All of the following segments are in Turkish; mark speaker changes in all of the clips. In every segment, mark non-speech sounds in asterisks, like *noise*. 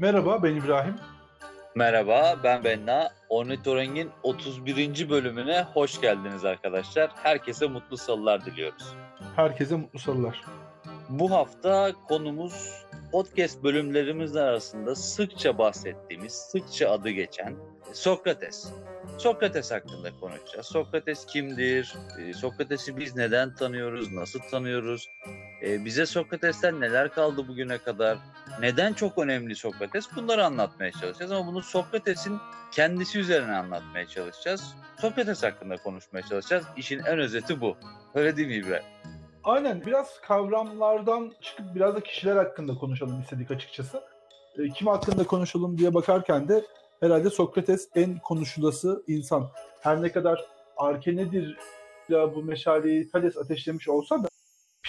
Speaker 1: Merhaba ben İbrahim.
Speaker 2: Merhaba ben Benna. Ornitoring'in 31. bölümüne hoş geldiniz arkadaşlar. Herkese mutlu salılar diliyoruz.
Speaker 1: Herkese mutlu salılar.
Speaker 2: Bu hafta konumuz podcast bölümlerimiz arasında sıkça bahsettiğimiz, sıkça adı geçen Sokrates. Sokrates hakkında konuşacağız. Sokrates kimdir? Ee, Sokrates'i biz neden tanıyoruz? Nasıl tanıyoruz? Ee, bize Sokrates'ten neler kaldı bugüne kadar? Neden çok önemli Sokrates? Bunları anlatmaya çalışacağız ama bunu Sokrates'in kendisi üzerine anlatmaya çalışacağız. Sokrates hakkında konuşmaya çalışacağız. İşin en özeti bu. Öyle değil mi İbrahim?
Speaker 1: Aynen biraz kavramlardan çıkıp biraz da kişiler hakkında konuşalım istedik açıkçası. E, kim hakkında konuşalım diye bakarken de herhalde Sokrates en konuşulası insan. Her ne kadar Arkenedir ya bu meşaleyi Thales ateşlemiş olsa da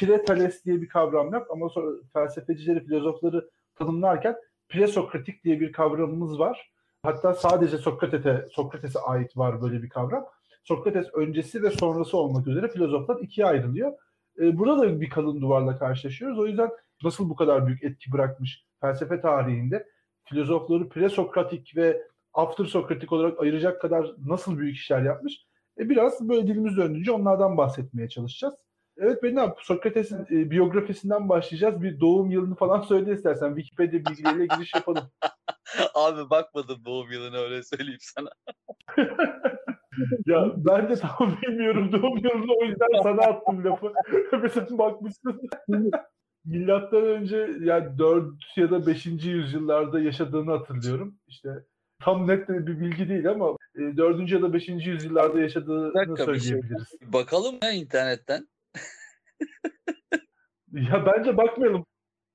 Speaker 1: Pire Thales diye bir kavram yok ama sonra felsefecileri, filozofları tanımlarken presokratik diye bir kavramımız var. Hatta sadece Sokrates'e Sokrates'e ait var böyle bir kavram. Sokrates öncesi ve sonrası olmak üzere filozoflar ikiye ayrılıyor. E, burada da bir kalın duvarla karşılaşıyoruz. O yüzden nasıl bu kadar büyük etki bırakmış felsefe tarihinde filozofları presokratik ve after sokratik olarak ayıracak kadar nasıl büyük işler yapmış? E, biraz böyle dilimiz döndüğünce onlardan bahsetmeye çalışacağız. Evet benim abi Sokrates'in e, biyografisinden başlayacağız. Bir doğum yılını falan söyle istersen. Wikipedia bilgileriyle giriş yapalım. *laughs*
Speaker 2: Abi bakmadım doğum yılına öyle söyleyeyim sana. *laughs*
Speaker 1: ya ben de tam *laughs* bilmiyorum doğum yılını o yüzden sana attım lafı. Mesela bakmışsın. Milattan önce yani 4 ya da 5. yüzyıllarda yaşadığını hatırlıyorum. İşte tam net bir bilgi değil ama 4. ya da 5. yüzyıllarda yaşadığını dakika, söyleyebiliriz.
Speaker 2: Şey. Bakalım ya internetten.
Speaker 1: Ya bence bakmayalım.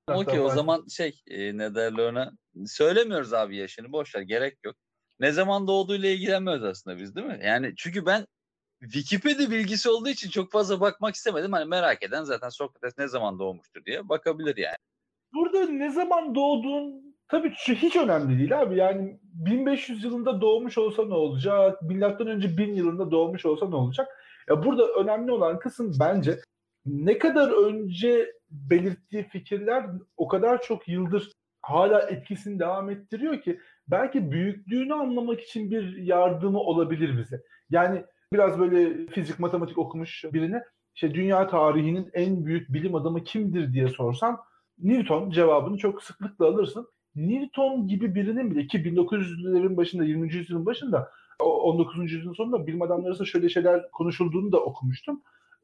Speaker 2: Okey o zaman şey e, ne derler ona söylemiyoruz abi yaşını boşver gerek yok. Ne zaman doğduğuyla ilgilenmiyoruz aslında biz değil mi? Yani çünkü ben Wikipedia bilgisi olduğu için çok fazla bakmak istemedim. Hani merak eden zaten Sokrates ne zaman doğmuştur diye bakabilir yani.
Speaker 1: Burada ne zaman doğduğun tabii hiç önemli değil abi. Yani 1500 yılında doğmuş olsa ne olacak? Milattan önce 1000 yılında doğmuş olsa ne olacak? Ya burada önemli olan kısım bence ne kadar önce belirttiği fikirler o kadar çok yıldır hala etkisini devam ettiriyor ki belki büyüklüğünü anlamak için bir yardımı olabilir bize. Yani biraz böyle fizik matematik okumuş birine işte dünya tarihinin en büyük bilim adamı kimdir diye sorsan Newton cevabını çok sıklıkla alırsın. Newton gibi birinin bile ki 1900'lerin başında 20. yüzyılın başında 19. yüzyılın sonunda bilim adamları arasında şöyle şeyler konuşulduğunu da okumuştum.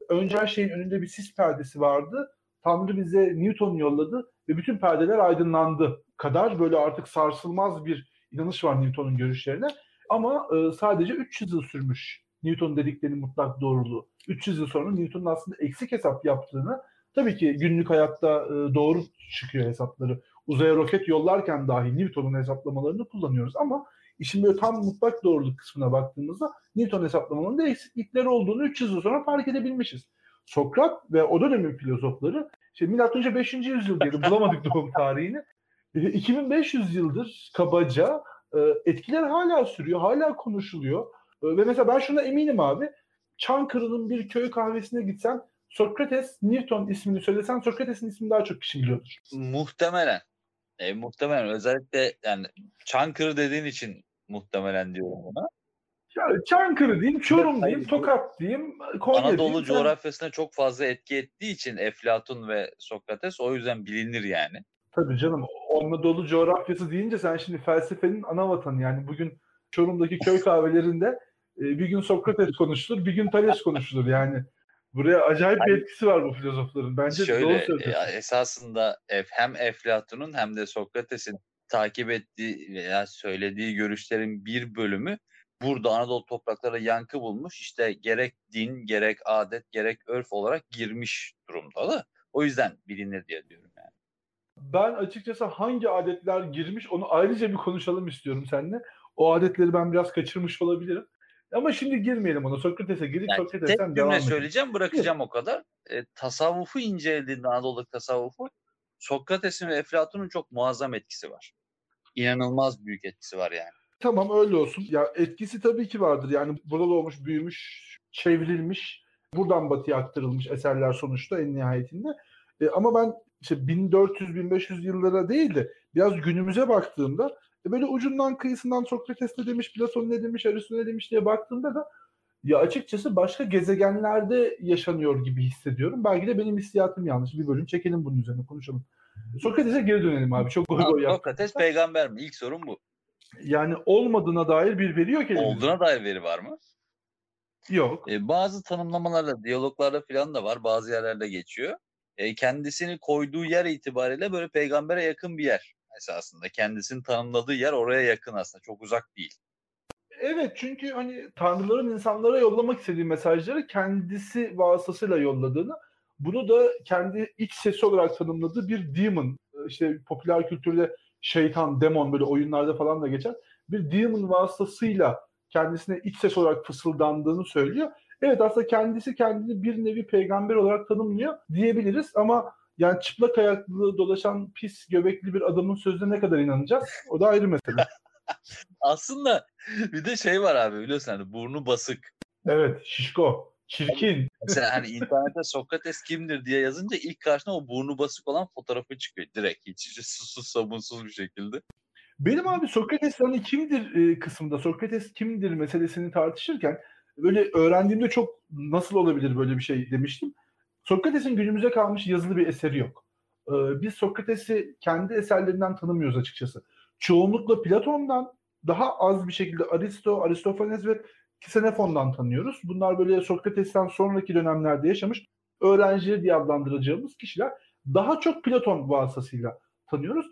Speaker 1: Önce her şeyin önünde bir sis perdesi vardı. Tanrı bize Newton yolladı ve bütün perdeler aydınlandı kadar böyle artık sarsılmaz bir inanış var Newton'un görüşlerine. Ama e, sadece 300 yıl sürmüş Newton dediklerinin mutlak doğruluğu. 300 yıl sonra Newton'un aslında eksik hesap yaptığını tabii ki günlük hayatta e, doğru çıkıyor hesapları. Uzaya roket yollarken dahi Newton'un hesaplamalarını kullanıyoruz ama işin böyle tam mutlak doğruluk kısmına baktığımızda Newton hesaplamalarında eksiklikleri olduğunu 300 yıl sonra fark edebilmişiz. Sokrat ve o dönemin filozofları işte milattan 5. yüzyıl diyelim *laughs* bulamadık doğum tarihini. 2500 yıldır kabaca e, etkiler hala sürüyor, hala konuşuluyor. E, ve mesela ben şuna eminim abi. Çankırı'nın bir köy kahvesine gitsen Sokrates, Newton ismini söylesen Sokrates'in ismini daha çok kişi biliyordur.
Speaker 2: Muhtemelen. E, muhtemelen özellikle yani Çankırı dediğin için muhtemelen diyorum ona.
Speaker 1: Ya Çankırı diyeyim, Çorum diyeyim, Tokat diyeyim, Konya
Speaker 2: Anadolu
Speaker 1: diyeyim.
Speaker 2: coğrafyasına çok fazla etki ettiği için Eflatun ve Sokrates o yüzden bilinir yani.
Speaker 1: Tabii canım. Anadolu coğrafyası deyince sen şimdi felsefenin ana vatanı yani bugün Çorum'daki köy kahvelerinde e, bir gün Sokrates konuşulur, bir gün Thales konuşulur yani. Buraya acayip bir etkisi var bu filozofların. Bence
Speaker 2: Şöyle,
Speaker 1: doğru söylüyorsun.
Speaker 2: Esasında hem Eflatun'un hem de Sokrates'in takip ettiği veya söylediği görüşlerin bir bölümü burada Anadolu topraklara yankı bulmuş. İşte gerek din, gerek adet, gerek örf olarak girmiş durumda da. O yüzden bilinir diye diyorum yani.
Speaker 1: Ben açıkçası hangi adetler girmiş onu ayrıca bir konuşalım istiyorum seninle. O adetleri ben biraz kaçırmış olabilirim. Ama şimdi girmeyelim ona. Sokrates'e girip yani Sokrates'ten devam edelim.
Speaker 2: söyleyeceğim bırakacağım o kadar. E, tasavvufu incelediğinde Anadolu tasavvufu Sokrates'in ve Eflatun'un çok muazzam etkisi var. İnanılmaz büyük etkisi var yani.
Speaker 1: Tamam öyle olsun. Ya etkisi tabii ki vardır. Yani burada doğmuş, büyümüş, çevrilmiş, buradan batıya aktarılmış eserler sonuçta en nihayetinde. E, ama ben işte 1400-1500 yıllara değil de biraz günümüze baktığımda böyle ucundan kıyısından Sokrates ne demiş, Platon ne demiş, Aristo ne demiş diye baktığımda da ya açıkçası başka gezegenlerde yaşanıyor gibi hissediyorum. Belki de benim hissiyatım yanlış. Bir bölüm çekelim bunun üzerine konuşalım. Sokrates'e geri dönelim abi. Çok goy goy yaptık.
Speaker 2: Sokrates peygamber mi? İlk sorun bu.
Speaker 1: Yani olmadığına dair bir veri yok elimizde.
Speaker 2: Olduğuna dair veri var mı?
Speaker 1: Yok.
Speaker 2: E, bazı tanımlamalarla, diyaloglarda falan da var. Bazı yerlerde geçiyor. E, kendisini koyduğu yer itibariyle böyle peygambere yakın bir yer esasında. Kendisini tanımladığı yer oraya yakın aslında. Çok uzak değil.
Speaker 1: Evet çünkü hani tanrıların insanlara yollamak istediği mesajları kendisi vasıtasıyla yolladığını bunu da kendi iç sesi olarak tanımladığı bir demon işte popüler kültürde şeytan, demon böyle oyunlarda falan da geçen bir demon vasıtasıyla kendisine iç ses olarak fısıldandığını söylüyor. Evet aslında kendisi kendini bir nevi peygamber olarak tanımlıyor diyebiliriz ama yani çıplak ayaklı dolaşan pis göbekli bir adamın sözüne ne kadar inanacağız? O da ayrı mesele. *laughs*
Speaker 2: Aslında bir de şey var abi biliyorsun hani burnu basık.
Speaker 1: Evet şişko. Çirkin.
Speaker 2: Mesela hani internette Sokrates kimdir diye yazınca ilk karşına o burnu basık olan fotoğrafı çıkıyor direkt hiç, hiç susuz sabunsuz bir şekilde.
Speaker 1: Benim abi Sokrates hani kimdir e, kısmında Sokrates kimdir meselesini tartışırken böyle öğrendiğimde çok nasıl olabilir böyle bir şey demiştim. Sokrates'in günümüze kalmış yazılı bir eseri yok. Ee, biz Sokrates'i kendi eserlerinden tanımıyoruz açıkçası. Çoğunlukla Platon'dan daha az bir şekilde Aristo, Aristofanes ve Xenofon'dan tanıyoruz. Bunlar böyle Sokrates'ten sonraki dönemlerde yaşamış öğrencileri diye adlandıracağımız kişiler. Daha çok Platon vasıtasıyla tanıyoruz.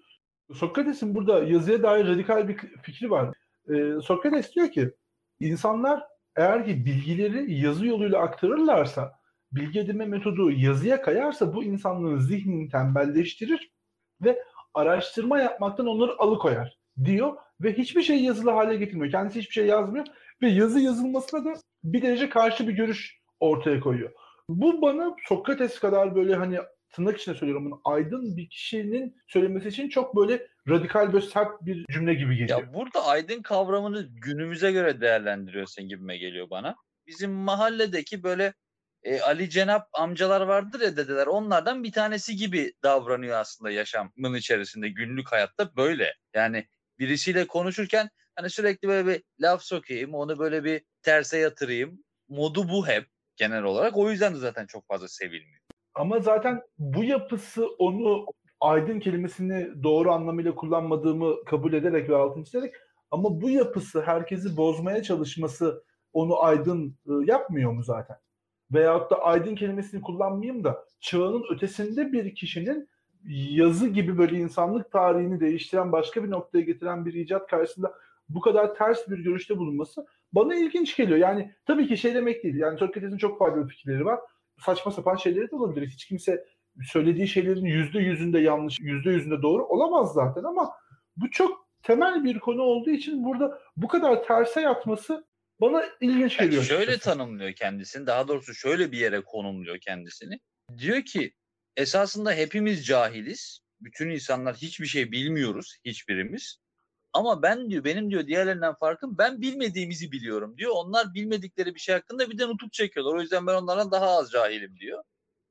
Speaker 1: Sokrates'in burada yazıya dair radikal bir fikri var. Ee, Sokrates diyor ki insanlar eğer ki bilgileri yazı yoluyla aktarırlarsa bilgi edinme metodu yazıya kayarsa bu insanların zihnini tembelleştirir ve araştırma yapmaktan onları alıkoyar diyor ve hiçbir şey yazılı hale getirmiyor. Kendisi hiçbir şey yazmıyor ve yazı yazılmasına da bir derece karşı bir görüş ortaya koyuyor. Bu bana Sokrates kadar böyle hani tırnak içinde söylüyorum bunu aydın bir kişinin söylemesi için çok böyle radikal böyle sert bir cümle gibi geliyor.
Speaker 2: Ya burada aydın kavramını günümüze göre değerlendiriyorsun gibime geliyor bana. Bizim mahalledeki böyle e, Ali Cenap amcalar vardır ya dedeler onlardan bir tanesi gibi davranıyor aslında yaşamın içerisinde günlük hayatta böyle. Yani birisiyle konuşurken hani sürekli böyle bir laf sokayım onu böyle bir terse yatırayım modu bu hep genel olarak o yüzden de zaten çok fazla sevilmiyor.
Speaker 1: Ama zaten bu yapısı onu aydın kelimesini doğru anlamıyla kullanmadığımı kabul ederek ve altını çizerek ama bu yapısı herkesi bozmaya çalışması onu aydın yapmıyor mu zaten? Veyahut da aydın kelimesini kullanmayayım da çağının ötesinde bir kişinin yazı gibi böyle insanlık tarihini değiştiren başka bir noktaya getiren bir icat karşısında bu kadar ters bir görüşte bulunması bana ilginç geliyor. Yani tabii ki şey demek değil. Yani Sokrates'in çok faydalı fikirleri var. Saçma sapan şeyleri de olabilir. Hiç kimse söylediği şeylerin yüzde yüzünde yanlış, yüzde yüzünde doğru olamaz zaten ama bu çok temel bir konu olduğu için burada bu kadar terse yatması bana ilginç
Speaker 2: Yani
Speaker 1: geliyor.
Speaker 2: şöyle
Speaker 1: açıkçası.
Speaker 2: tanımlıyor kendisini. Daha doğrusu şöyle bir yere konumluyor kendisini. Diyor ki esasında hepimiz cahiliz. Bütün insanlar hiçbir şey bilmiyoruz hiçbirimiz. Ama ben diyor benim diyor diğerlerinden farkım ben bilmediğimizi biliyorum diyor. Onlar bilmedikleri bir şey hakkında bir de nutuk çekiyorlar. O yüzden ben onlardan daha az cahilim diyor.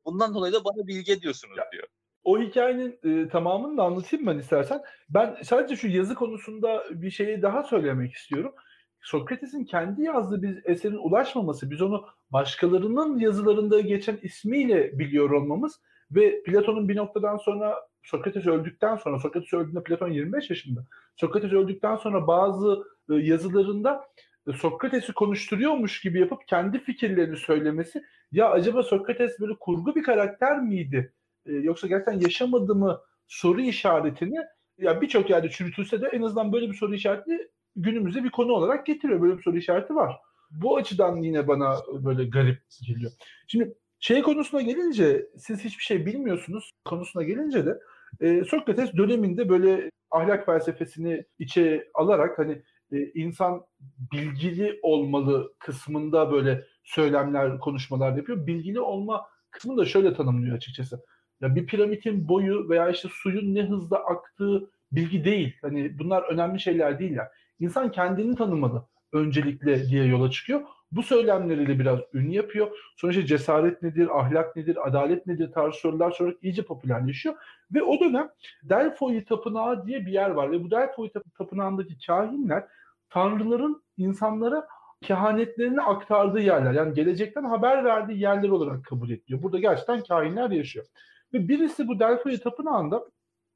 Speaker 2: Bundan dolayı da bana bilge diyorsunuz
Speaker 1: Ya,
Speaker 2: diyor.
Speaker 1: O hikayenin e, tamamını da anlatayım ben istersen. Ben sadece şu yazı konusunda bir şeyi daha söylemek istiyorum. Sokrates'in kendi yazdığı bir eserin ulaşmaması, biz onu başkalarının yazılarında geçen ismiyle biliyor olmamız ve Platon'un bir noktadan sonra Sokrates öldükten sonra, Sokrates öldüğünde Platon 25 yaşında. Sokrates öldükten sonra bazı e, yazılarında e, Sokrates'i konuşturuyormuş gibi yapıp kendi fikirlerini söylemesi ya acaba Sokrates böyle kurgu bir karakter miydi? E, yoksa gerçekten yaşamadı mı soru işaretini ya birçok yerde çürütülse de en azından böyle bir soru işareti günümüze bir konu olarak getiriyor. Böyle bir soru işareti var. Bu açıdan yine bana böyle garip geliyor. Şimdi şey konusuna gelince siz hiçbir şey bilmiyorsunuz konusuna gelince de e, Sokrates döneminde böyle ahlak felsefesini içe alarak hani e, insan bilgili olmalı kısmında böyle söylemler, konuşmalar yapıyor. Bilgili olma kısmını da şöyle tanımlıyor açıkçası. Ya bir piramidin boyu veya işte suyun ne hızda aktığı bilgi değil. Hani bunlar önemli şeyler değiller. İnsan kendini tanımalı öncelikle diye yola çıkıyor. Bu söylemleriyle biraz ün yapıyor. Sonra işte cesaret nedir, ahlak nedir, adalet nedir tarzı sorular sorarak iyice popülerleşiyor. Ve o dönem Delphi Tapınağı diye bir yer var. Ve bu Delphi Tapınağı'ndaki kahinler tanrıların insanlara kehanetlerini aktardığı yerler. Yani gelecekten haber verdiği yerler olarak kabul ediliyor. Burada gerçekten kahinler yaşıyor. Ve birisi bu Delphi Tapınağı'nda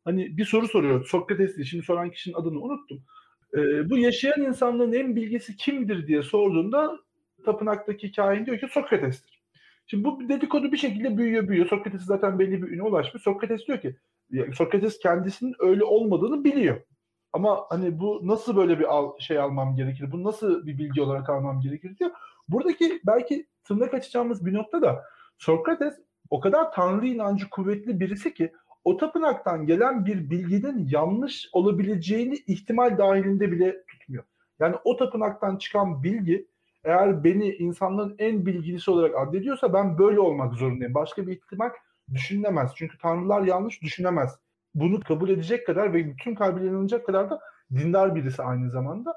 Speaker 1: hani bir soru soruyor. Sokrates'ti. Şimdi soran kişinin adını unuttum. Ee, bu yaşayan insanların en bilgisi kimdir diye sorduğunda tapınaktaki kahin diyor ki Sokrates'tir. Şimdi bu dedikodu bir şekilde büyüyor büyüyor. Sokrates zaten belli bir üne ulaşmış. Sokrates diyor ki Sokrates kendisinin öyle olmadığını biliyor. Ama hani bu nasıl böyle bir al, şey almam gerekir? Bu nasıl bir bilgi olarak almam gerekir diyor. Buradaki belki tırnak açacağımız bir nokta da Sokrates o kadar tanrı inancı kuvvetli birisi ki o tapınaktan gelen bir bilginin yanlış olabileceğini ihtimal dahilinde bile tutmuyor. Yani o tapınaktan çıkan bilgi eğer beni insanların en bilgilisi olarak addediyorsa ben böyle olmak zorundayım. Başka bir ihtimal düşünülemez. Çünkü tanrılar yanlış düşünemez. Bunu kabul edecek kadar ve bütün kalbiyle inanacak kadar da dindar birisi aynı zamanda.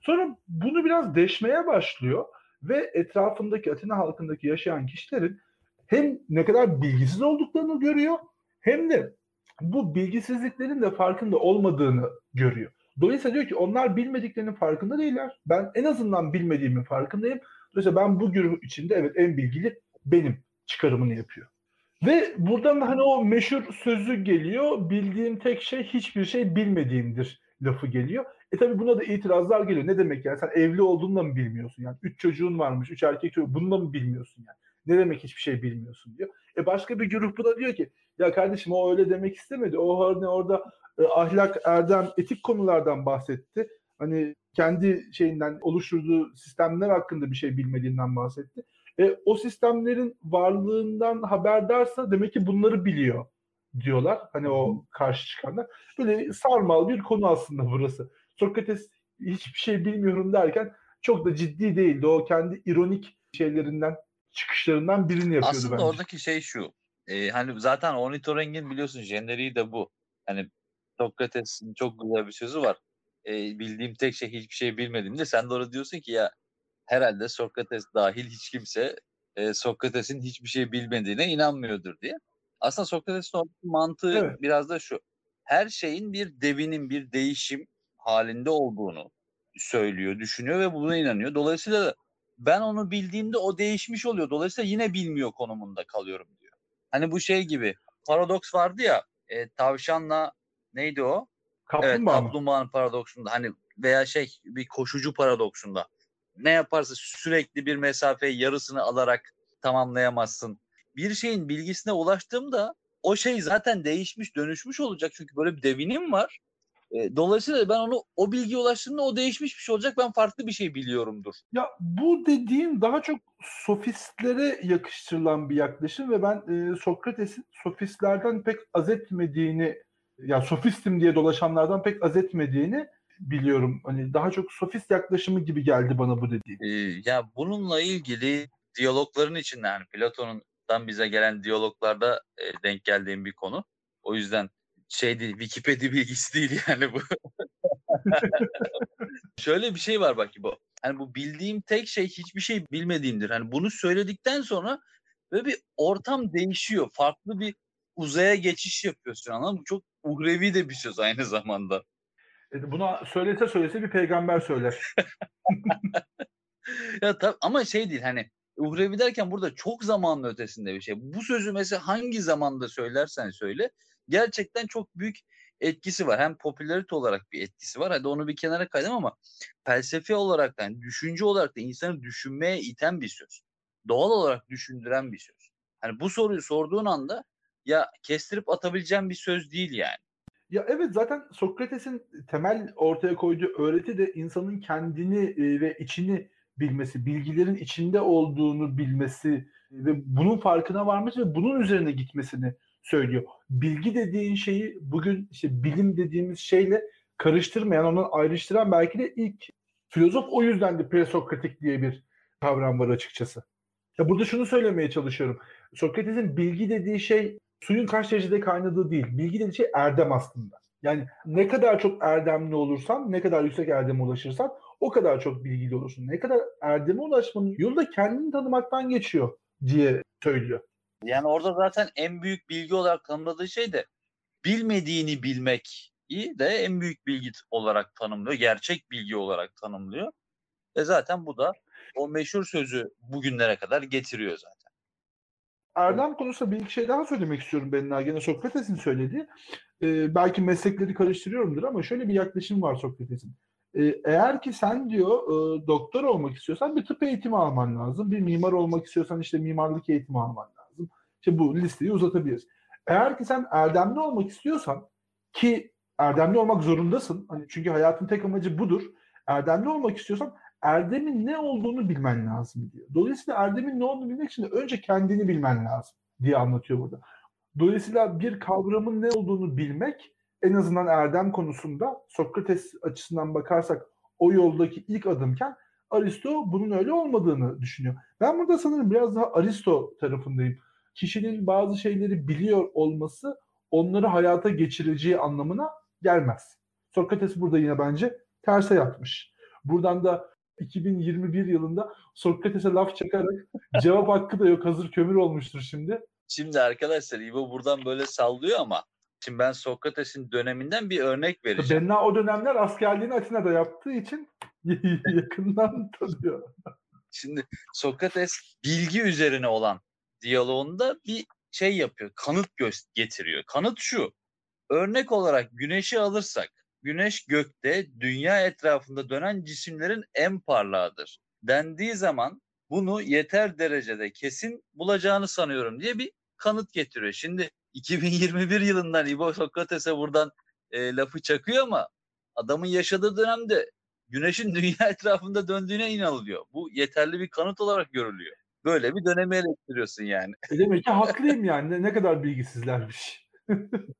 Speaker 1: Sonra bunu biraz deşmeye başlıyor ve etrafındaki Atina halkındaki yaşayan kişilerin hem ne kadar bilgisiz olduklarını görüyor hem de bu bilgisizliklerin de farkında olmadığını görüyor. Dolayısıyla diyor ki onlar bilmediklerinin farkında değiller. Ben en azından bilmediğimin farkındayım. Dolayısıyla ben bu grup içinde evet en bilgili benim çıkarımını yapıyor. Ve buradan da hani o meşhur sözü geliyor. Bildiğim tek şey hiçbir şey bilmediğimdir lafı geliyor. E tabi buna da itirazlar geliyor. Ne demek yani sen evli olduğunu da mı bilmiyorsun? Yani üç çocuğun varmış, üç erkek çocuğu bunu da mı bilmiyorsun yani? Ne demek hiçbir şey bilmiyorsun diyor. E başka bir grup da diyor ki ya kardeşim o öyle demek istemedi. O hani orada e, ahlak, erdem, etik konulardan bahsetti. Hani kendi şeyinden oluşturduğu sistemler hakkında bir şey bilmediğinden bahsetti. E, o sistemlerin varlığından haberdarsa demek ki bunları biliyor diyorlar. Hani o karşı çıkanlar. Böyle sarmal bir konu aslında burası. Sokrates hiçbir şey bilmiyorum derken çok da ciddi değildi. O kendi ironik şeylerinden, çıkışlarından birini yapıyordu
Speaker 2: Aslında
Speaker 1: bence.
Speaker 2: oradaki şey şu. E, hani zaten ornitorengin biliyorsun jeneriği de bu. Hani Sokrates'in çok güzel bir sözü var. E, bildiğim tek şey hiçbir şey bilmediğimde sen de orada diyorsun ki ya herhalde Sokrates dahil hiç kimse e, Sokrates'in hiçbir şey bilmediğine inanmıyordur diye. Aslında Sokrates'in mantığı evet. biraz da şu. Her şeyin bir devinim, bir değişim halinde olduğunu söylüyor, düşünüyor ve buna inanıyor. Dolayısıyla ben onu bildiğimde o değişmiş oluyor. Dolayısıyla yine bilmiyor konumunda kalıyorum. Hani bu şey gibi paradoks vardı ya e, tavşanla neydi o?
Speaker 1: Kaplumbağa
Speaker 2: evet, kaplumbağanın paradoksunda hani veya şey bir koşucu paradoksunda ne yaparsa sürekli bir mesafeyi yarısını alarak tamamlayamazsın. Bir şeyin bilgisine ulaştığımda o şey zaten değişmiş, dönüşmüş olacak. Çünkü böyle bir devinim var. E, dolayısıyla ben onu o bilgiye ulaştığımda o değişmiş bir şey olacak. Ben farklı bir şey biliyorumdur.
Speaker 1: Ya bu dediğin daha çok sofistlere yakıştırılan bir yaklaşım ve ben e, Sokrates'in sofistlerden pek az etmediğini ya sofistim diye dolaşanlardan pek az etmediğini biliyorum. Hani daha çok sofist yaklaşımı gibi geldi bana bu dediğin.
Speaker 2: Ee, ya bununla ilgili diyalogların içinde yani Platon'dan bize gelen diyaloglarda e, denk geldiğim bir konu. O yüzden şey değil, Wikipedia bilgisi değil yani bu. *laughs* Şöyle bir şey var bak ki bu. Hani bu bildiğim tek şey hiçbir şey bilmediğimdir. Hani bunu söyledikten sonra böyle bir ortam değişiyor. Farklı bir uzaya geçiş yapıyorsun anladın mı? Bu çok uhrevi de bir söz aynı zamanda.
Speaker 1: E, buna söylese söylese bir peygamber söyler. *laughs*
Speaker 2: ya tabii ama şey değil hani uhrevi derken burada çok zamanlı ötesinde bir şey. Bu sözü mesela hangi zamanda söylersen söyle gerçekten çok büyük etkisi var. Hem popülarite olarak bir etkisi var. Hadi onu bir kenara kaydım ama felsefe olarak da yani düşünce olarak da insanı düşünmeye iten bir söz. Doğal olarak düşündüren bir söz. Hani bu soruyu sorduğun anda ya kestirip atabileceğim bir söz değil yani.
Speaker 1: Ya evet zaten Sokrates'in temel ortaya koyduğu öğreti de insanın kendini e, ve içini bilmesi, bilgilerin içinde olduğunu bilmesi ve bunun farkına varması ve bunun üzerine gitmesini söylüyor. Bilgi dediğin şeyi bugün işte bilim dediğimiz şeyle karıştırmayan, onu ayrıştıran belki de ilk filozof o yüzden de presokratik diye bir kavram var açıkçası. Ya burada şunu söylemeye çalışıyorum. Sokrates'in bilgi dediği şey suyun kaç derecede kaynadığı değil. Bilgi dediği şey erdem aslında. Yani ne kadar çok erdemli olursan, ne kadar yüksek erdeme ulaşırsan o kadar çok bilgili olursun. Ne kadar erdeme ulaşmanın yolu da kendini tanımaktan geçiyor diye söylüyor.
Speaker 2: Yani orada zaten en büyük bilgi olarak tanımladığı şey de bilmediğini bilmek de en büyük bilgi olarak tanımlıyor. Gerçek bilgi olarak tanımlıyor. Ve zaten bu da o meşhur sözü bugünlere kadar getiriyor zaten.
Speaker 1: Erdem konusunda bir iki şey daha söylemek istiyorum ben gene Sokrates'in söylediği. Ee, belki meslekleri karıştırıyorumdur ama şöyle bir yaklaşım var Sokrates'in. Ee, eğer ki sen diyor e, doktor olmak istiyorsan bir tıp eğitimi alman lazım. Bir mimar olmak istiyorsan işte mimarlık eğitimi alman lazım. İşte bu listeyi uzatabiliriz. Eğer ki sen erdemli olmak istiyorsan ki erdemli olmak zorundasın. Hani çünkü hayatın tek amacı budur. Erdemli olmak istiyorsan erdemin ne olduğunu bilmen lazım diyor. Dolayısıyla erdemin ne olduğunu bilmek için de önce kendini bilmen lazım diye anlatıyor burada. Dolayısıyla bir kavramın ne olduğunu bilmek en azından erdem konusunda Sokrates açısından bakarsak o yoldaki ilk adımken Aristo bunun öyle olmadığını düşünüyor. Ben burada sanırım biraz daha Aristo tarafındayım. Kişinin bazı şeyleri biliyor olması onları hayata geçireceği anlamına gelmez. Sokrates burada yine bence terse yapmış. Buradan da 2021 yılında Sokrates'e laf çakarak *laughs* cevap hakkı da yok hazır kömür olmuştur şimdi.
Speaker 2: Şimdi arkadaşlar İbo buradan böyle sallıyor ama şimdi ben Sokrates'in döneminden bir örnek vereceğim.
Speaker 1: Benna o dönemler askerliğini Atina'da yaptığı için *laughs* yakından tanıyor.
Speaker 2: Şimdi Sokrates bilgi üzerine olan diyaloğunda bir şey yapıyor, kanıt getiriyor. Kanıt şu, örnek olarak güneşi alırsak, güneş gökte dünya etrafında dönen cisimlerin en parlağıdır dendiği zaman bunu yeter derecede kesin bulacağını sanıyorum diye bir kanıt getiriyor. Şimdi 2021 yılından İbo Sokrates'e buradan e, lafı çakıyor ama adamın yaşadığı dönemde güneşin *laughs* dünya etrafında döndüğüne inanılıyor. Bu yeterli bir kanıt olarak görülüyor. Böyle bir dönemi eleştiriyorsun yani.
Speaker 1: E demek ki haklıyım yani. Ne, ne kadar bilgisizlermiş. *laughs*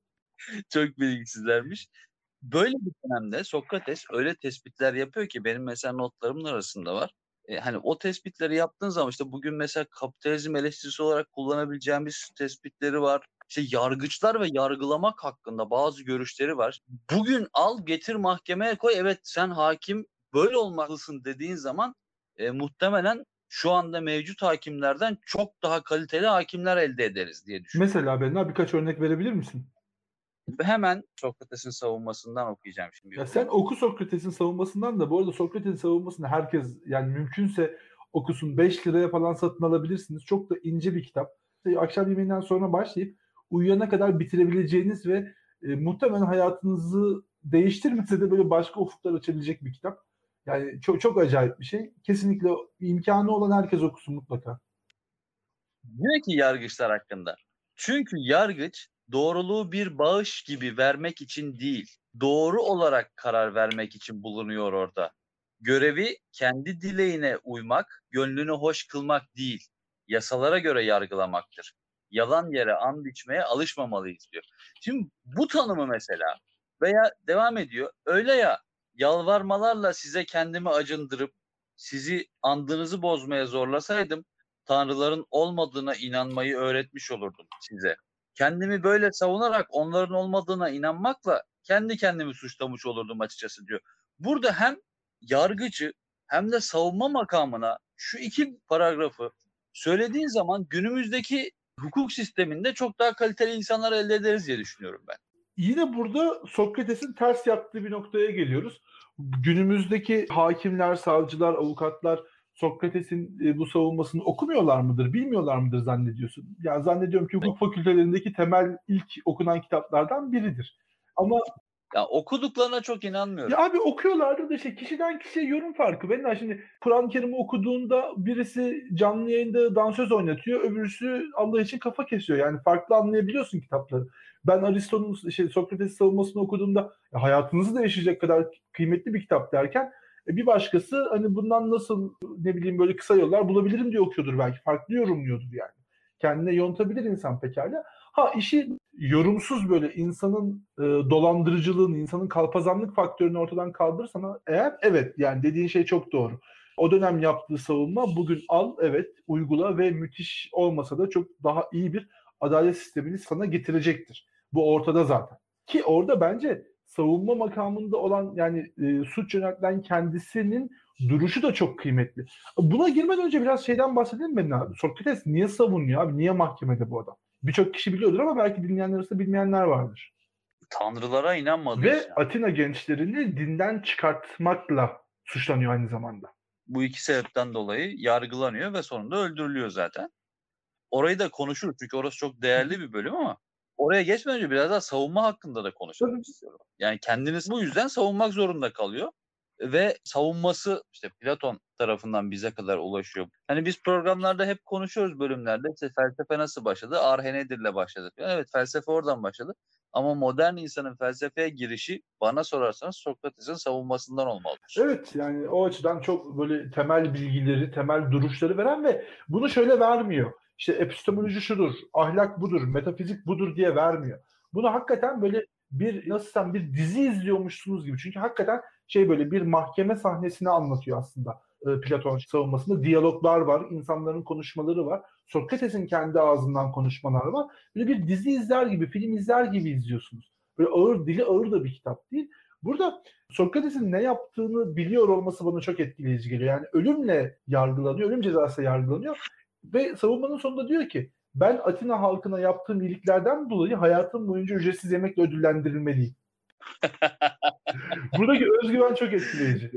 Speaker 2: Çok bilgisizlermiş. Böyle bir dönemde Sokrates öyle tespitler yapıyor ki benim mesela notlarımın arasında var. E, hani o tespitleri yaptığın zaman işte bugün mesela kapitalizm eleştirisi olarak kullanabileceğimiz tespitleri var. İşte yargıçlar ve yargılamak hakkında bazı görüşleri var. Bugün al getir mahkemeye koy evet sen hakim böyle olmalısın dediğin zaman e, muhtemelen şu anda mevcut hakimlerden çok daha kaliteli hakimler elde ederiz diye düşünüyorum.
Speaker 1: Mesela Benna birkaç örnek verebilir misin?
Speaker 2: Hemen Sokrates'in savunmasından okuyacağım şimdi.
Speaker 1: Ya sen oku Sokrates'in savunmasından da bu arada Sokrates'in savunmasını herkes yani mümkünse okusun 5 liraya falan satın alabilirsiniz. Çok da ince bir kitap. İşte akşam yemeğinden sonra başlayıp uyuyana kadar bitirebileceğiniz ve e, muhtemelen hayatınızı değiştirmese de böyle başka ufuklar açabilecek bir kitap. Yani çok çok acayip bir şey. Kesinlikle imkanı olan herkes okusun mutlaka.
Speaker 2: Diyor ki yargıçlar hakkında. Çünkü yargıç doğruluğu bir bağış gibi vermek için değil, doğru olarak karar vermek için bulunuyor orada. Görevi kendi dileğine uymak, gönlünü hoş kılmak değil, yasalara göre yargılamaktır. Yalan yere and içmeye alışmamalıyız diyor. Şimdi bu tanımı mesela veya devam ediyor. Öyle ya yalvarmalarla size kendimi acındırıp sizi andınızı bozmaya zorlasaydım tanrıların olmadığına inanmayı öğretmiş olurdum size. Kendimi böyle savunarak onların olmadığına inanmakla kendi kendimi suçlamış olurdum açıkçası diyor. Burada hem yargıcı hem de savunma makamına şu iki paragrafı söylediğin zaman günümüzdeki hukuk sisteminde çok daha kaliteli insanlar elde ederiz diye düşünüyorum ben.
Speaker 1: Yine burada Sokrates'in ters yaptığı bir noktaya geliyoruz. Günümüzdeki hakimler, savcılar, avukatlar Sokrates'in e, bu savunmasını okumuyorlar mıdır, bilmiyorlar mıdır zannediyorsun? Yani zannediyorum ki hukuk fakültelerindeki temel ilk okunan kitaplardan biridir. Ama
Speaker 2: ya okuduklarına çok inanmıyorum.
Speaker 1: Ya abi okuyorlardı da işte kişiden kişiye yorum farkı. Ben de şimdi Kur'an-ı Kerim'i okuduğunda birisi canlı yayında dansöz oynatıyor, öbürsü Allah için kafa kesiyor. Yani farklı anlayabiliyorsun kitapları. Ben Aristo'nun şey, Sokrates savunmasını okuduğumda ya hayatınızı değişecek kadar kıymetli bir kitap derken e bir başkası hani bundan nasıl ne bileyim böyle kısa yollar bulabilirim diye okuyordur belki. Farklı yorumluyordur yani. Kendine yontabilir insan pekala. Ha işi yorumsuz böyle insanın e, dolandırıcılığını, insanın kalpazanlık faktörünü ortadan kaldırırsan eğer evet yani dediğin şey çok doğru. O dönem yaptığı savunma bugün al evet uygula ve müthiş olmasa da çok daha iyi bir adalet sistemini sana getirecektir. Bu ortada zaten. Ki orada bence savunma makamında olan yani e, suç yöneltilen kendisinin duruşu da çok kıymetli. Buna girmeden önce biraz şeyden bahsedelim mi abi? Sokrates niye savunuyor abi? Niye mahkemede bu adam? Birçok kişi biliyordur ama belki dinleyenler arasında bilmeyenler vardır.
Speaker 2: Tanrılara inanmadığı
Speaker 1: Ve
Speaker 2: için.
Speaker 1: Atina gençlerini dinden çıkartmakla suçlanıyor aynı zamanda.
Speaker 2: Bu iki sebepten dolayı yargılanıyor ve sonunda öldürülüyor zaten. Orayı da konuşuruz çünkü orası çok değerli bir bölüm ama oraya geçmeden önce biraz daha savunma hakkında da konuşalım istiyorum. Yani kendiniz bu yüzden savunmak zorunda kalıyor ve savunması işte Platon tarafından bize kadar ulaşıyor. Hani biz programlarda hep konuşuyoruz bölümlerde işte felsefe nasıl başladı? Arhenedir'le başladı. Evet felsefe oradan başladı. Ama modern insanın felsefeye girişi bana sorarsanız Sokrates'in savunmasından olmalıdır.
Speaker 1: Evet yani o açıdan çok böyle temel bilgileri, temel duruşları veren ve bunu şöyle vermiyor. İşte epistemoloji şudur, ahlak budur, metafizik budur diye vermiyor. Bunu hakikaten böyle bir nasıl desem bir dizi izliyormuşsunuz gibi. Çünkü hakikaten şey böyle bir mahkeme sahnesini anlatıyor aslında e, Platon savunmasında. Diyaloglar var, insanların konuşmaları var. Sokrates'in kendi ağzından konuşmalar var. Böyle bir dizi izler gibi, film izler gibi izliyorsunuz. Böyle ağır, dili ağır da bir kitap değil. Burada Sokrates'in ne yaptığını biliyor olması bana çok etkileyici geliyor. Yani ölümle yargılanıyor, ölüm cezası yargılanıyor. Ve savunmanın sonunda diyor ki ben Atina halkına yaptığım iyiliklerden dolayı hayatım boyunca ücretsiz yemekle ödüllendirilmeliyim. *laughs* Buradaki özgüven çok etkileyici.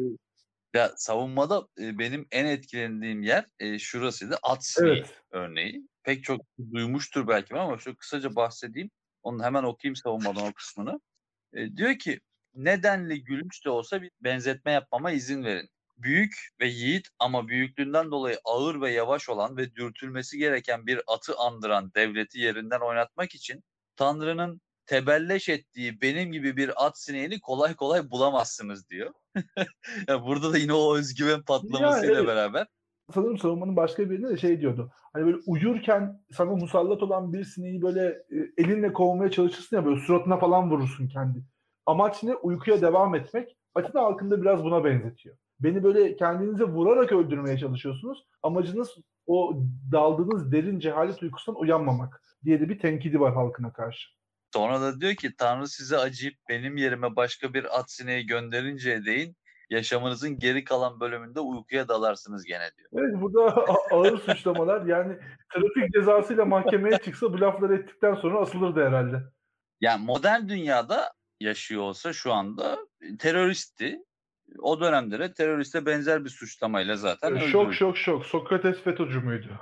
Speaker 2: Ya savunmada e, benim en etkilendiğim yer e, şurasıydı. At sineği
Speaker 1: Evet.
Speaker 2: örneği. Pek çok duymuştur belki ama şu kısaca bahsedeyim. Onu hemen okuyayım savunmadan o kısmını. E, diyor ki nedenli gülünç de olsa bir benzetme yapmama izin verin. Büyük ve yiğit ama büyüklüğünden dolayı ağır ve yavaş olan ve dürtülmesi gereken bir atı andıran devleti yerinden oynatmak için Tanrı'nın tebelleş ettiği benim gibi bir at sineğini kolay kolay bulamazsınız diyor. *laughs* ya burada da yine o özgüven patlamasıyla
Speaker 1: evet.
Speaker 2: beraber
Speaker 1: Sanırım savunmanın başka birinde de şey diyordu. Hani böyle uyurken sana musallat olan bir sineği böyle e, elinle kovmaya çalışırsın ya böyle suratına falan vurursun kendi. Amaç ne? Uykuya devam etmek. Atina halkında biraz buna benzetiyor. Beni böyle kendinize vurarak öldürmeye çalışıyorsunuz. Amacınız o daldığınız derin cehalet uykusundan uyanmamak diye de bir tenkidi var halkına karşı.
Speaker 2: Sonra da diyor ki Tanrı size acıyıp benim yerime başka bir at sineği gönderinceye değin yaşamınızın geri kalan bölümünde uykuya dalarsınız gene diyor.
Speaker 1: Evet burada ağır suçlamalar yani trafik cezasıyla mahkemeye çıksa bu lafları ettikten sonra asılırdı herhalde.
Speaker 2: Yani modern dünyada yaşıyor olsa şu anda teröristti. O dönemde de teröriste benzer bir suçlamayla zaten
Speaker 1: Ee,
Speaker 2: öldürüldü.
Speaker 1: şok şok şok. Sokrates FETÖ'cü müydü?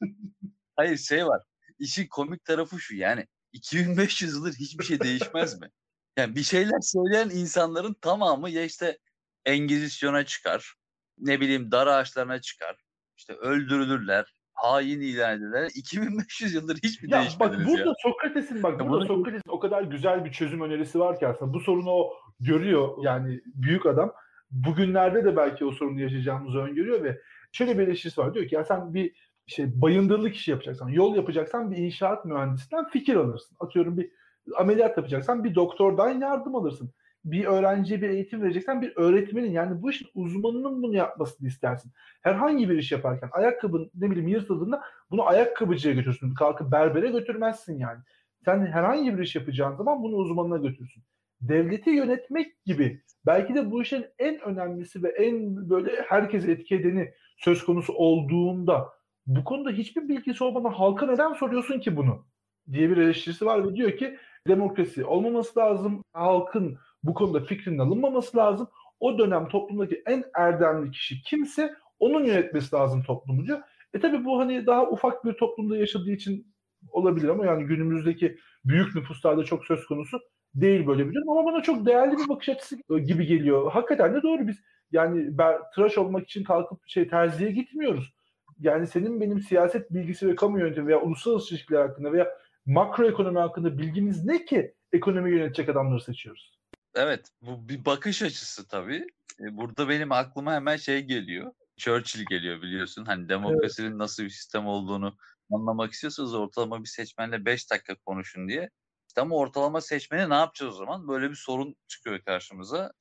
Speaker 1: *laughs*
Speaker 2: Hayır şey var. İşin komik tarafı şu yani 2500 yıldır hiçbir şey değişmez mi? *laughs* Yani bir şeyler söyleyen insanların tamamı ya işte Engizisyon'a çıkar, ne bileyim dar ağaçlarına çıkar, işte öldürülürler, hain ilan edilirler. 2500 yıldır hiçbir
Speaker 1: Ya bak
Speaker 2: değişmediniz
Speaker 1: burada
Speaker 2: ya.
Speaker 1: Sokrates'in bak
Speaker 2: Ya
Speaker 1: burada
Speaker 2: bunu-
Speaker 1: Sokrates'in o kadar güzel bir çözüm önerisi var ki aslında bu sorunu o görüyor yani büyük adam. Bugünlerde de belki o sorunu yaşayacağımızı öngörüyor ve şöyle bir eleştirisi var. Diyor ki ya sen bir şey bayındırlık işi yapacaksan, yol yapacaksan bir inşaat mühendisinden fikir alırsın. Atıyorum bir ameliyat yapacaksan bir doktordan yardım alırsın. Bir öğrenciye bir eğitim vereceksen bir öğretmenin yani bu işin uzmanının bunu yapmasını istersin. Herhangi bir iş yaparken ayakkabın ne bileyim yırtıldığında bunu ayakkabıcıya götürsün. Kalkıp berbere götürmezsin yani. Sen herhangi bir iş yapacağın zaman bunu uzmanına götürsün. Devleti yönetmek gibi belki de bu işin en önemlisi ve en böyle herkese etki söz konusu olduğunda bu konuda hiçbir bilgisi olmadan halka neden soruyorsun ki bunu? diye bir eleştirisi var ve diyor ki demokrasi olmaması lazım. Halkın bu konuda fikrinin alınmaması lazım. O dönem toplumdaki en erdemli kişi kimse onun yönetmesi lazım toplumu diyor. E tabi bu hani daha ufak bir toplumda yaşadığı için olabilir ama yani günümüzdeki büyük nüfuslarda çok söz konusu değil böyle bir durum ama bana çok değerli bir bakış açısı gibi geliyor. Hakikaten de doğru biz yani ben tıraş olmak için kalkıp şey terziye gitmiyoruz. Yani senin benim siyaset bilgisi ve kamu yönetimi veya uluslararası ilişkiler hakkında veya makroekonomi hakkında bilgimiz ne ki ekonomi yönetecek adamları seçiyoruz?
Speaker 2: Evet bu bir bakış açısı tabii. E, Burada benim aklıma hemen şey geliyor. Churchill geliyor biliyorsun. Hani demokrasinin nasıl bir sistem olduğunu anlamak istiyorsanız ortalama bir seçmenle 5 dakika konuşun diye. İşte ama ortalama seçmeni ne yapacağız o zaman? Böyle bir sorun çıkıyor karşımıza.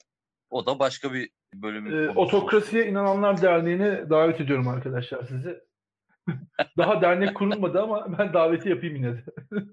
Speaker 2: O da başka bir bölümün
Speaker 1: Ee. Otokrasiye İnananlar Derneği'ne davet ediyorum arkadaşlar sizi. *laughs* Daha dernek kurulmadı ama ben daveti yapayım yine de. *laughs*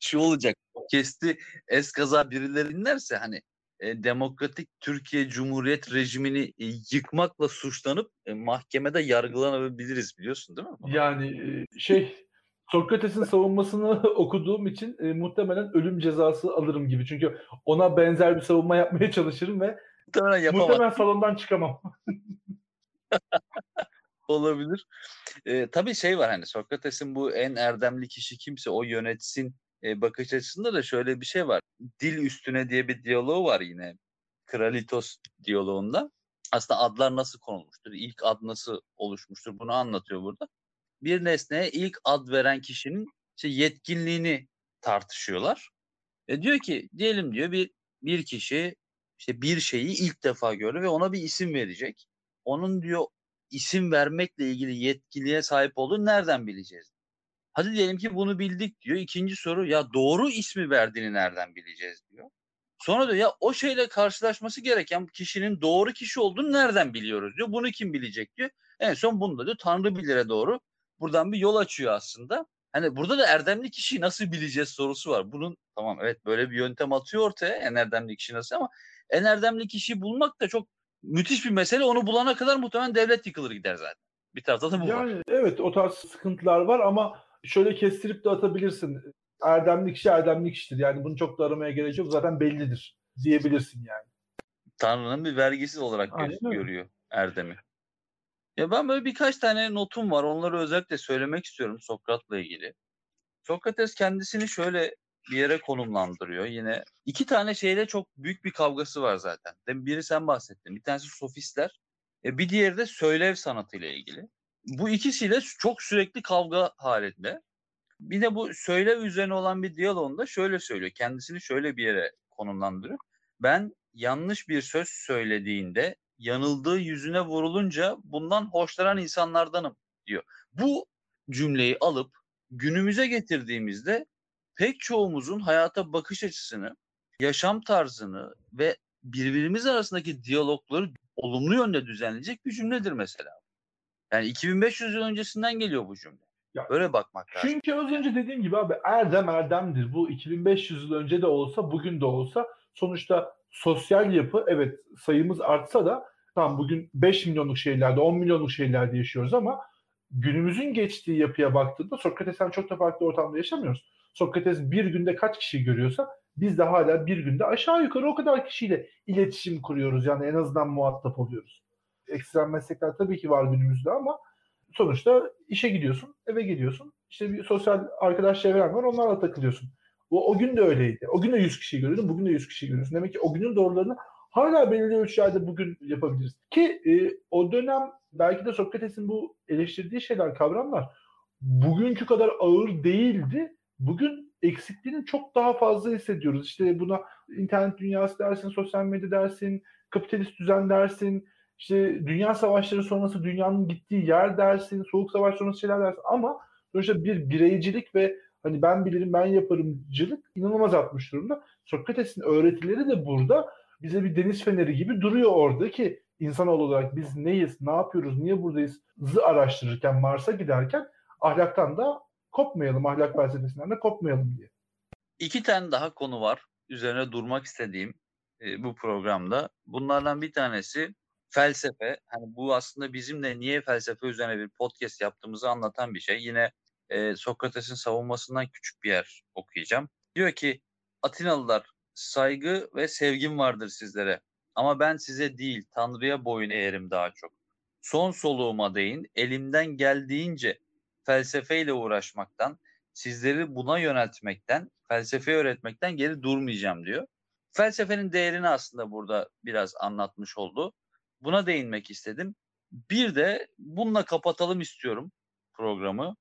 Speaker 2: Şu olacak. Kesti eskaza birileri dinlerse hani e, demokratik Türkiye Cumhuriyet rejimini e, yıkmakla suçlanıp e, mahkemede yargılanabiliriz biliyorsun değil mi?
Speaker 1: Yani e, şey Sokrates'in savunmasını *laughs* okuduğum için e, muhtemelen ölüm cezası alırım gibi. Çünkü ona benzer bir savunma yapmaya çalışırım ve
Speaker 2: Muhtemelen yapamaz.
Speaker 1: muhtemelen salondan çıkamam. *laughs*
Speaker 2: olabilir. E, tabii şey var hani Sokrates'in bu en erdemli kişi kimse o yönetsin e, bakış açısında da şöyle bir şey var. Dil üstüne diye bir diyaloğu var yine. Kralitos diyaloğunda. Aslında adlar nasıl konulmuştur? İlk ad nasıl oluşmuştur? Bunu anlatıyor burada. Bir nesneye ilk ad veren kişinin işte yetkinliğini tartışıyorlar. E diyor ki diyelim diyor bir bir kişi işte bir şeyi ilk defa gördü ve ona bir isim verecek. Onun diyor isim vermekle ilgili yetkiliğe sahip olduğunu nereden bileceğiz? Hadi diyelim ki bunu bildik diyor. İkinci soru ya doğru ismi verdiğini nereden bileceğiz diyor. Sonra diyor ya o şeyle karşılaşması gereken kişinin doğru kişi olduğunu nereden biliyoruz diyor. Bunu kim bilecek diyor. En son bunda diyor Tanrı bilire doğru buradan bir yol açıyor aslında. Hani burada da erdemli kişiyi nasıl bileceğiz sorusu var. Bunun tamam evet böyle bir yöntem atıyor ortaya en erdemli kişi nasıl ama en erdemli kişiyi bulmak da çok müthiş bir mesele. Onu bulana kadar muhtemelen devlet yıkılır gider zaten. Bir tarafta da bu
Speaker 1: yani
Speaker 2: var.
Speaker 1: evet o tarz sıkıntılar var ama şöyle kestirip de atabilirsin. Erdemli kişi erdemli kişidir. Yani bunu çok da aramaya gerek yok. Zaten bellidir diyebilirsin yani.
Speaker 2: Tanrı'nın bir vergisi olarak
Speaker 1: Aynen
Speaker 2: görüyor Erdem'i. Ya ben böyle birkaç tane notum var. Onları özellikle söylemek istiyorum Sokrat'la ilgili. Sokrates kendisini şöyle bir yere konumlandırıyor. Yine iki tane şeyle çok büyük bir kavgası var zaten. Biri sen bahsettin. Bir tanesi sofistler. E bir diğeri de söylev sanatıyla ilgili. Bu ikisiyle çok sürekli kavga halinde. Bir de bu söylev üzerine olan bir diyalogunda şöyle söylüyor. Kendisini şöyle bir yere konumlandırıyor. Ben yanlış bir söz söylediğinde yanıldığı yüzüne vurulunca bundan hoşlanan insanlardanım diyor. Bu cümleyi alıp günümüze getirdiğimizde pek çoğumuzun hayata bakış açısını, yaşam tarzını ve birbirimiz arasındaki diyalogları olumlu yönde düzenleyecek bir cümledir mesela. Yani 2500 yıl öncesinden geliyor bu cümle.
Speaker 1: Ya,
Speaker 2: Böyle bakmak lazım.
Speaker 1: Çünkü az önce dediğim gibi abi erdem erdemdir. Bu 2500 yıl önce de olsa bugün de olsa sonuçta sosyal yapı evet sayımız artsa da tam bugün 5 milyonluk şehirlerde 10 milyonluk şehirlerde yaşıyoruz ama günümüzün geçtiği yapıya baktığında Sokrates'ten çok da farklı ortamda yaşamıyoruz. Sokrates bir günde kaç kişi görüyorsa biz de hala bir günde aşağı yukarı o kadar kişiyle iletişim kuruyoruz. Yani en azından muhatap oluyoruz. Ekstrem meslekler tabii ki var günümüzde ama sonuçta işe gidiyorsun, eve geliyorsun. İşte bir sosyal arkadaş çevren var, onlarla takılıyorsun. O, o gün de öyleydi. O gün de 100 kişi görüyordun, bugün de 100 kişi görüyorsun. Demek ki o günün doğrularını hala belirli ölçülerde bugün yapabiliriz. Ki e, o dönem belki de Sokrates'in bu eleştirdiği şeyler, kavramlar bugünkü kadar ağır değildi. Bugün eksikliğini çok daha fazla hissediyoruz. İşte buna internet dünyası dersin, sosyal medya dersin, kapitalist düzen dersin, işte dünya savaşları sonrası dünyanın gittiği yer dersin, soğuk savaş sonrası şeyler dersin ama sonuçta bir bireycilik ve hani ben bilirim ben yaparımcılık inanılmaz artmış durumda. Sokrates'in öğretileri de burada bize bir deniz feneri gibi duruyor orada ki insanoğlu olarak biz neyiz, ne yapıyoruz, niye buradayız zı araştırırken Mars'a giderken ahlaktan da kopmayalım, ahlak felsefesinden de kopmayalım diye.
Speaker 2: İki tane daha konu var üzerine durmak istediğim e, bu programda. Bunlardan bir tanesi felsefe. Hani bu aslında bizimle niye felsefe üzerine bir podcast yaptığımızı anlatan bir şey. Yine e, Sokrates'in savunmasından küçük bir yer okuyacağım. Diyor ki Atinalılar saygı ve sevgim vardır sizlere. Ama ben size değil Tanrı'ya boyun eğerim daha çok. Son soluğuma değin elimden geldiğince felsefeyle uğraşmaktan, sizleri buna yöneltmekten, felsefe öğretmekten geri durmayacağım diyor. Felsefenin değerini aslında burada biraz anlatmış oldu. Buna değinmek istedim. Bir de bununla kapatalım istiyorum programı.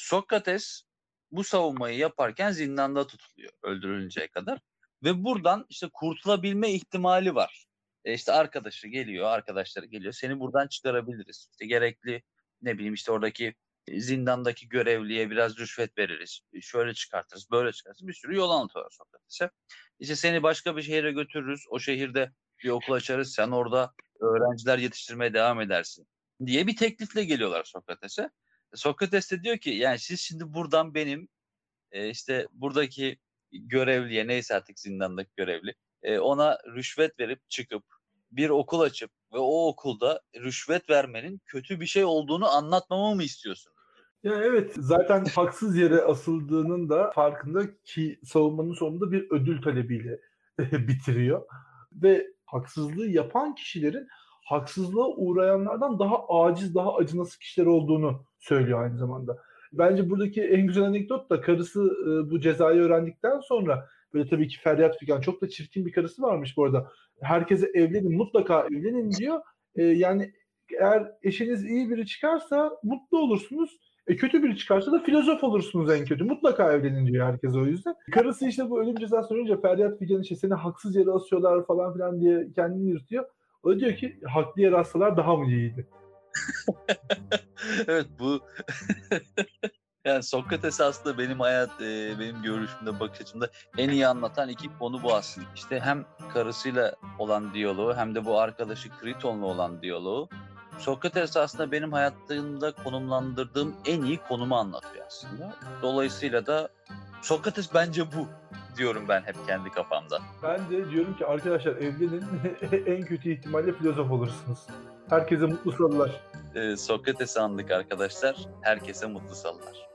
Speaker 2: Sokrates bu savunmayı yaparken zindanda tutuluyor öldürülünceye kadar. Ve buradan işte kurtulabilme ihtimali var. E işte arkadaşı geliyor, arkadaşları geliyor. Seni buradan çıkarabiliriz. İşte gerekli ne bileyim işte oradaki zindandaki görevliye biraz rüşvet veririz. Şöyle çıkartırız, böyle çıkartırız. Bir sürü yol anlatıyorlar Sokrates'e. İşte seni başka bir şehre götürürüz. O şehirde bir okul açarız. Sen orada öğrenciler yetiştirmeye devam edersin diye bir teklifle geliyorlar Sokrates'e. Sokrates de diyor ki yani siz şimdi buradan benim e, işte buradaki görevliye neyse artık zindandaki görevli e, ona rüşvet verip çıkıp bir okul açıp ve o okulda rüşvet vermenin kötü bir şey olduğunu anlatmamı mı istiyorsun?
Speaker 1: Ya evet zaten haksız yere asıldığının da farkında ki savunmanın sonunda bir ödül talebiyle bitiriyor. Ve haksızlığı yapan kişilerin haksızlığa uğrayanlardan daha aciz, daha acınası kişiler olduğunu söylüyor aynı zamanda. Bence buradaki en güzel anekdot da karısı e, bu cezayı öğrendikten sonra böyle tabii ki feryat figan çok da çirkin bir karısı varmış bu arada. Herkese evlenin mutlaka evlenin diyor. E, yani eğer eşiniz iyi biri çıkarsa mutlu olursunuz. E, kötü biri çıkarsa da filozof olursunuz en kötü. Mutlaka evlenin diyor herkes o yüzden. Karısı işte bu ölüm cezası önce feryat figan işte seni haksız yere asıyorlar falan filan diye kendini yırtıyor. O diyor ki haklı yere assalar daha mı iyiydi?
Speaker 2: evet bu *laughs* yani Sokrates aslında benim hayat e, benim görüşümde bakış açımda en iyi anlatan iki konu bu aslında. İşte hem karısıyla olan diyaloğu hem de bu arkadaşı Kriton'la olan diyaloğu. Sokrates aslında benim hayatımda konumlandırdığım en iyi konumu anlatıyor aslında. Dolayısıyla da Sokrates bence bu diyorum ben hep kendi kafamda.
Speaker 1: Ben de diyorum ki arkadaşlar evlenin *laughs* en kötü ihtimalle filozof olursunuz. Herkese mutlu salılar.
Speaker 2: Ee, Sokrates'i andık arkadaşlar. Herkese mutlu salılar.